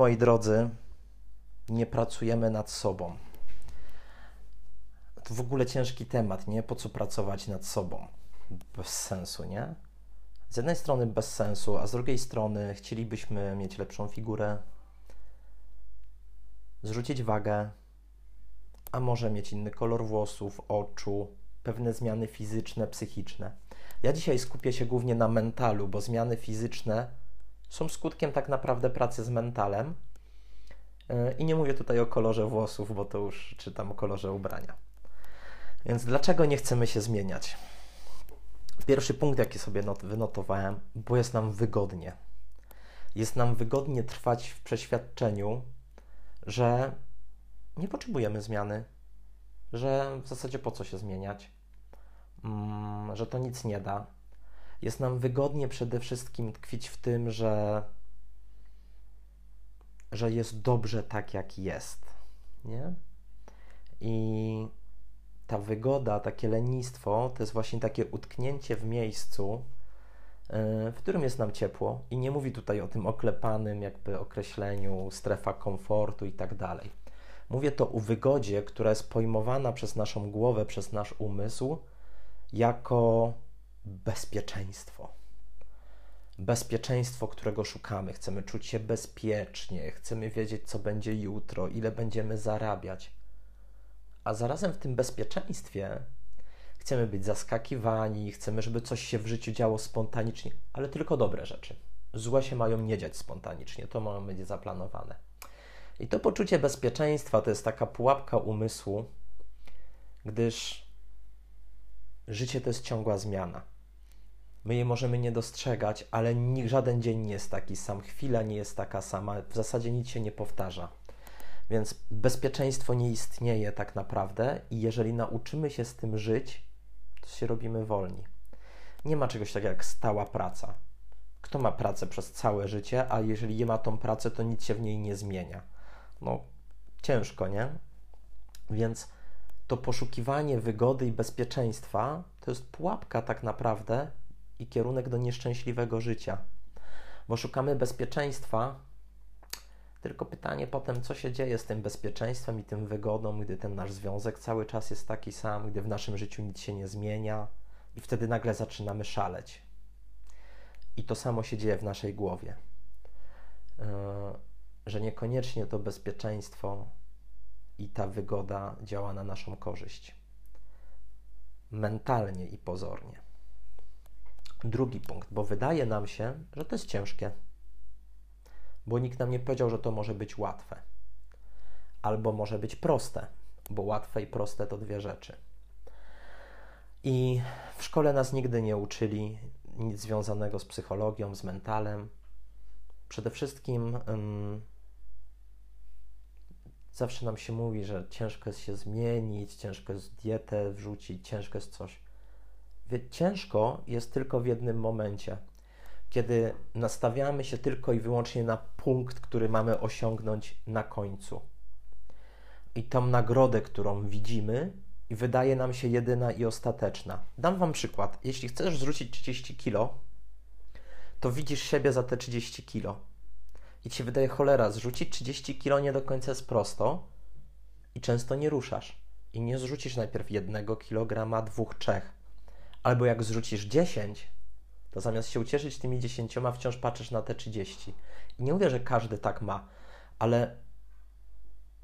Moi drodzy, nie pracujemy nad sobą. To w ogóle ciężki temat, nie? Po co pracować nad sobą? Bez sensu, nie? Z jednej strony bez sensu, a z drugiej strony chcielibyśmy mieć lepszą figurę, zrzucić wagę, a może mieć inny kolor włosów, oczu, pewne zmiany fizyczne, psychiczne. Ja dzisiaj skupię się głównie na mentalu, bo zmiany fizyczne są skutkiem tak naprawdę pracy z mentalem. E, I nie mówię tutaj o kolorze włosów, bo to już czytam o kolorze ubrania. Więc dlaczego nie chcemy się zmieniać? Pierwszy punkt, jaki sobie wynotowałem, bo jest nam wygodnie. Jest nam wygodnie trwać w przeświadczeniu, że nie potrzebujemy zmiany, że w zasadzie po co się zmieniać, mm, że to nic nie da. Jest nam wygodnie przede wszystkim tkwić w tym, że, że jest dobrze tak, jak jest. Nie? I ta wygoda, takie lenistwo, to jest właśnie takie utknięcie w miejscu, w którym jest nam ciepło. I nie mówi tutaj o tym oklepanym jakby określeniu strefa komfortu i tak dalej. Mówię to o wygodzie, która jest pojmowana przez naszą głowę, przez nasz umysł jako bezpieczeństwo. Bezpieczeństwo, którego szukamy. Chcemy czuć się bezpiecznie, chcemy wiedzieć, co będzie jutro, ile będziemy zarabiać. A zarazem w tym bezpieczeństwie chcemy być zaskakiwani, chcemy, żeby coś się w życiu działo spontanicznie, ale tylko dobre rzeczy. Złe się mają nie dziać spontanicznie, to ma być zaplanowane. I to poczucie bezpieczeństwa to jest taka pułapka umysłu, gdyż życie to jest ciągła zmiana. My je możemy nie dostrzegać, ale żaden dzień nie jest taki sam, chwila nie jest taka sama, w zasadzie nic się nie powtarza. Więc bezpieczeństwo nie istnieje tak naprawdę, i jeżeli nauczymy się z tym żyć, to się robimy wolni. Nie ma czegoś takiego jak stała praca. Kto ma pracę przez całe życie, a jeżeli nie ma tą pracę, to nic się w niej nie zmienia no ciężko, nie? Więc to poszukiwanie wygody i bezpieczeństwa to jest pułapka tak naprawdę i kierunek do nieszczęśliwego życia. Bo szukamy bezpieczeństwa, tylko pytanie potem, co się dzieje z tym bezpieczeństwem i tym wygodą, gdy ten nasz związek cały czas jest taki sam, gdy w naszym życiu nic się nie zmienia i wtedy nagle zaczynamy szaleć. I to samo się dzieje w naszej głowie. Yy że niekoniecznie to bezpieczeństwo i ta wygoda działa na naszą korzyść. Mentalnie i pozornie. Drugi punkt, bo wydaje nam się, że to jest ciężkie, bo nikt nam nie powiedział, że to może być łatwe, albo może być proste, bo łatwe i proste to dwie rzeczy. I w szkole nas nigdy nie uczyli nic związanego z psychologią, z mentalem. Przede wszystkim zawsze nam się mówi, że ciężko jest się zmienić, ciężko jest dietę wrzucić, ciężko jest coś. Ciężko jest tylko w jednym momencie, kiedy nastawiamy się tylko i wyłącznie na punkt, który mamy osiągnąć na końcu. I tą nagrodę, którą widzimy, wydaje nam się jedyna i ostateczna. Dam Wam przykład. Jeśli chcesz zrzucić 30 kilo, to widzisz siebie za te 30 kilo i ci się wydaje cholera, zrzucić 30 kg nie do końca jest prosto i często nie ruszasz. I nie zrzucisz najpierw jednego kilograma, dwóch, trzech. Albo jak zrzucisz 10, to zamiast się ucieszyć tymi 10, wciąż patrzysz na te 30. I nie mówię, że każdy tak ma, ale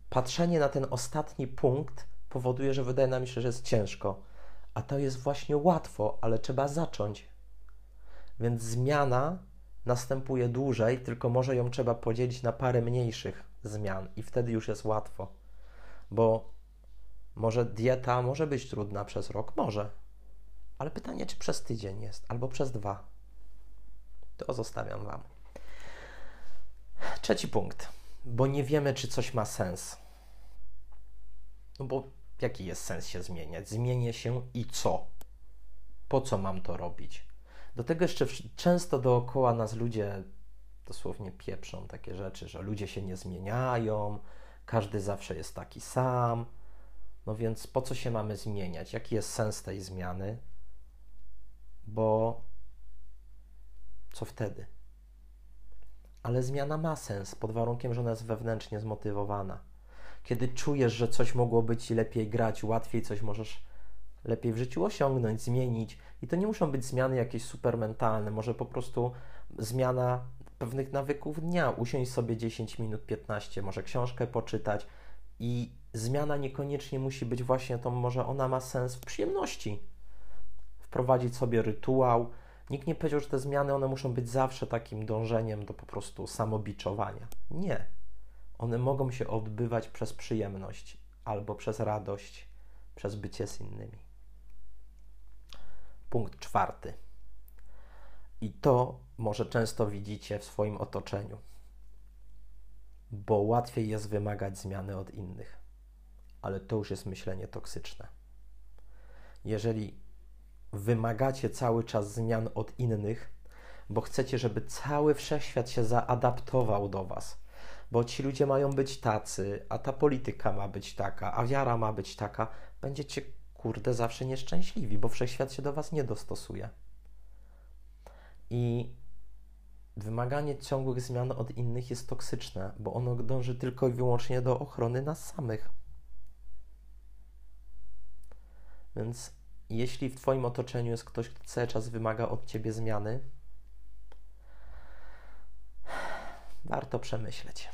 patrzenie na ten ostatni punkt powoduje, że wydaje nam się, że jest ciężko. A to jest właśnie łatwo, ale trzeba zacząć. Więc zmiana następuje dłużej, tylko może ją trzeba podzielić na parę mniejszych zmian i wtedy już jest łatwo. Bo może dieta może być trudna przez rok, może. Ale pytanie, czy przez tydzień jest, albo przez dwa. To zostawiam Wam. Trzeci punkt. Bo nie wiemy, czy coś ma sens. No bo jaki jest sens się zmieniać? Zmienię się i co? Po co mam to robić? Do tego jeszcze często dookoła nas ludzie dosłownie pieprzą takie rzeczy, że ludzie się nie zmieniają, każdy zawsze jest taki sam. No więc po co się mamy zmieniać? Jaki jest sens tej zmiany? Bo co wtedy? ale zmiana ma sens pod warunkiem, że ona jest wewnętrznie zmotywowana. Kiedy czujesz, że coś mogło być lepiej grać, łatwiej coś możesz lepiej w życiu osiągnąć, zmienić. I to nie muszą być zmiany jakieś supermentalne, może po prostu zmiana pewnych nawyków dnia. Usiąść sobie 10 minut, 15, może książkę poczytać i zmiana niekoniecznie musi być właśnie tą, może ona ma sens w przyjemności. Wprowadzić sobie rytuał. Nikt nie powiedział, że te zmiany one muszą być zawsze takim dążeniem do po prostu samobiczowania. Nie. One mogą się odbywać przez przyjemność albo przez radość, przez bycie z innymi. Punkt czwarty. I to może często widzicie w swoim otoczeniu, bo łatwiej jest wymagać zmiany od innych, ale to już jest myślenie toksyczne. Jeżeli wymagacie cały czas zmian od innych, bo chcecie, żeby cały wszechświat się zaadaptował do Was, bo ci ludzie mają być tacy, a ta polityka ma być taka, a wiara ma być taka, będziecie kurde zawsze nieszczęśliwi, bo wszechświat się do Was nie dostosuje. I wymaganie ciągłych zmian od innych jest toksyczne, bo ono dąży tylko i wyłącznie do ochrony nas samych. Więc jeśli w Twoim otoczeniu jest ktoś, kto cały czas wymaga od Ciebie zmiany, warto przemyśleć.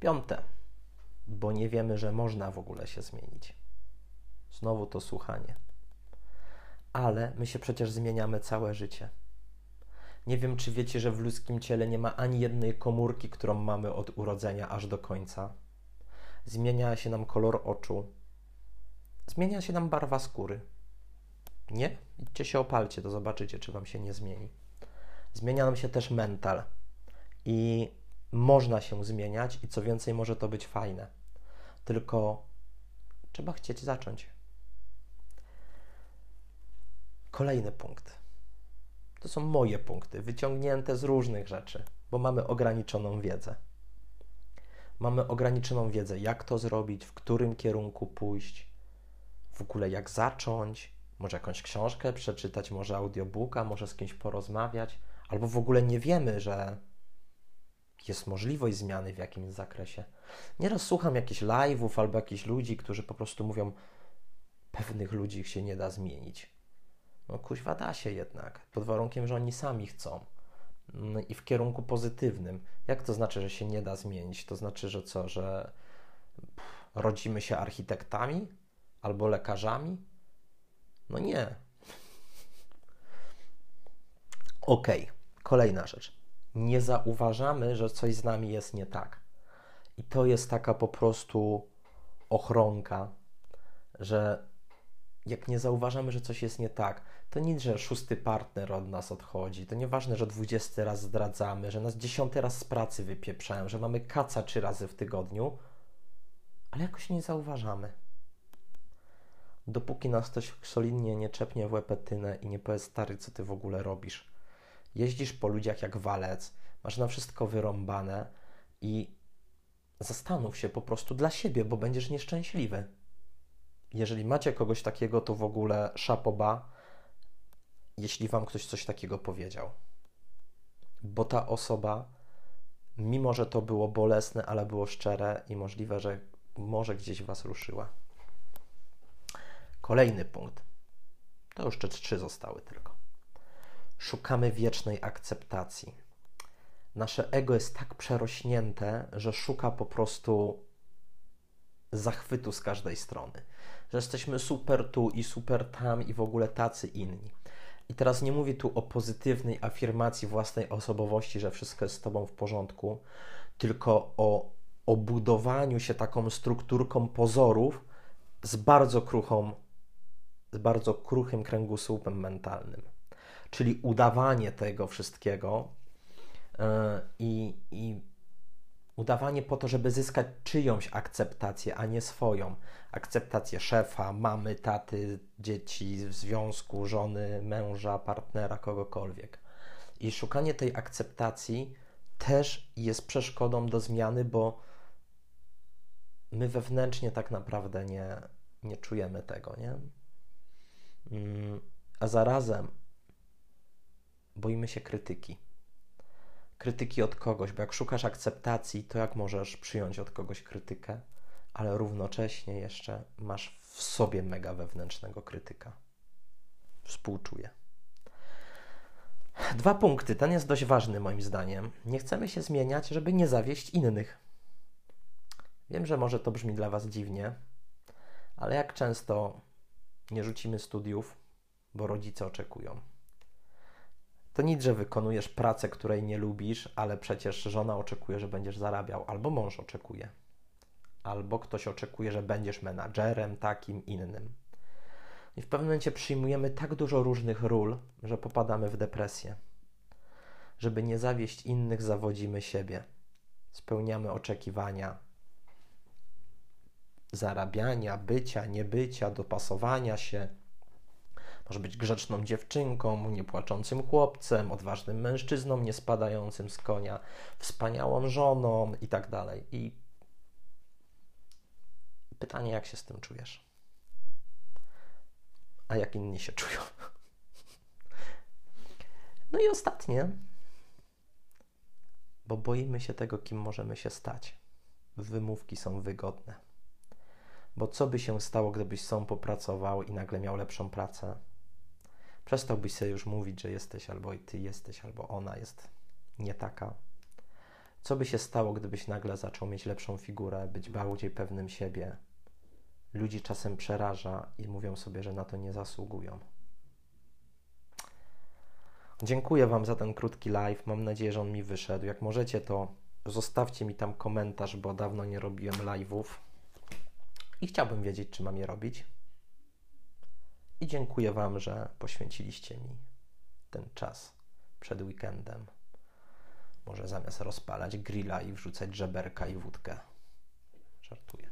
Piąte, bo nie wiemy, że można w ogóle się zmienić. Znowu to słuchanie. Ale my się przecież zmieniamy całe życie. Nie wiem, czy wiecie, że w ludzkim ciele nie ma ani jednej komórki, którą mamy od urodzenia aż do końca. Zmienia się nam kolor oczu. Zmienia się nam barwa skóry. Nie? Idźcie się opalcie, to zobaczycie, czy wam się nie zmieni. Zmienia nam się też mental. I można się zmieniać, i co więcej, może to być fajne. Tylko trzeba chcieć zacząć. Kolejny punkt. To są moje punkty, wyciągnięte z różnych rzeczy, bo mamy ograniczoną wiedzę. Mamy ograniczoną wiedzę, jak to zrobić, w którym kierunku pójść, w ogóle jak zacząć, może jakąś książkę przeczytać, może audiobooka, może z kimś porozmawiać, albo w ogóle nie wiemy, że jest możliwość zmiany w jakimś zakresie. Nieraz słucham jakichś live'ów albo jakichś ludzi, którzy po prostu mówią, pewnych ludzi się nie da zmienić. No kuźwa da się jednak, pod warunkiem, że oni sami chcą. No I w kierunku pozytywnym. Jak to znaczy, że się nie da zmienić? To znaczy, że co, że rodzimy się architektami albo lekarzami? No nie. Okej, okay. kolejna rzecz. Nie zauważamy, że coś z nami jest nie tak. I to jest taka po prostu ochronka, że jak nie zauważamy, że coś jest nie tak, to nic, że szósty partner od nas odchodzi, to nieważne, że dwudziesty raz zdradzamy, że nas dziesiąty raz z pracy wypieprzają, że mamy kaca trzy razy w tygodniu, ale jakoś nie zauważamy. Dopóki nas ktoś solidnie nie czepnie w łepetynę i nie powie, stary, co ty w ogóle robisz. Jeździsz po ludziach jak walec, masz na wszystko wyrąbane i zastanów się po prostu dla siebie, bo będziesz nieszczęśliwy. Jeżeli macie kogoś takiego, to w ogóle szapoba, jeśli wam ktoś coś takiego powiedział. Bo ta osoba, mimo że to było bolesne, ale było szczere i możliwe, że może gdzieś was ruszyła. Kolejny punkt. To jeszcze trzy zostały tylko. Szukamy wiecznej akceptacji. Nasze ego jest tak przerośnięte, że szuka po prostu zachwytu z każdej strony że jesteśmy super tu i super tam i w ogóle tacy inni. I teraz nie mówię tu o pozytywnej afirmacji własnej osobowości, że wszystko jest z Tobą w porządku, tylko o obudowaniu się taką strukturką pozorów z bardzo kruchą, z bardzo kruchym kręgosłupem mentalnym. Czyli udawanie tego wszystkiego yy, i, i Udawanie po to, żeby zyskać czyjąś akceptację, a nie swoją. Akceptację szefa, mamy, taty, dzieci, związku, żony, męża, partnera, kogokolwiek. I szukanie tej akceptacji też jest przeszkodą do zmiany, bo my wewnętrznie tak naprawdę nie, nie czujemy tego, nie? Mm, a zarazem boimy się krytyki krytyki od kogoś, bo jak szukasz akceptacji, to jak możesz przyjąć od kogoś krytykę, ale równocześnie jeszcze masz w sobie mega wewnętrznego krytyka. Współczuję. Dwa punkty. Ten jest dość ważny moim zdaniem. Nie chcemy się zmieniać, żeby nie zawieść innych. Wiem, że może to brzmi dla Was dziwnie, ale jak często nie rzucimy studiów, bo rodzice oczekują. To nic, że wykonujesz pracę, której nie lubisz, ale przecież żona oczekuje, że będziesz zarabiał, albo mąż oczekuje, albo ktoś oczekuje, że będziesz menadżerem takim, innym. I w pewnym momencie przyjmujemy tak dużo różnych ról, że popadamy w depresję. Żeby nie zawieść innych, zawodzimy siebie. Spełniamy oczekiwania zarabiania, bycia, niebycia, dopasowania się. Może być grzeczną dziewczynką, niepłaczącym chłopcem, odważnym mężczyzną, nie spadającym z konia, wspaniałą żoną i tak dalej. I pytanie, jak się z tym czujesz? A jak inni się czują? No i ostatnie, bo boimy się tego, kim możemy się stać. Wymówki są wygodne. Bo co by się stało, gdybyś sam popracował i nagle miał lepszą pracę? Przestałbyś sobie już mówić, że jesteś albo ty jesteś, albo ona jest nie taka. Co by się stało, gdybyś nagle zaczął mieć lepszą figurę, być bardziej pewnym siebie? Ludzi czasem przeraża i mówią sobie, że na to nie zasługują. Dziękuję Wam za ten krótki live. Mam nadzieję, że on mi wyszedł. Jak możecie, to zostawcie mi tam komentarz, bo dawno nie robiłem live'ów i chciałbym wiedzieć, czy mam je robić. I dziękuję Wam, że poświęciliście mi ten czas przed weekendem. Może zamiast rozpalać grilla i wrzucać żeberka i wódkę. Żartuję.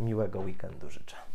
Miłego weekendu życzę.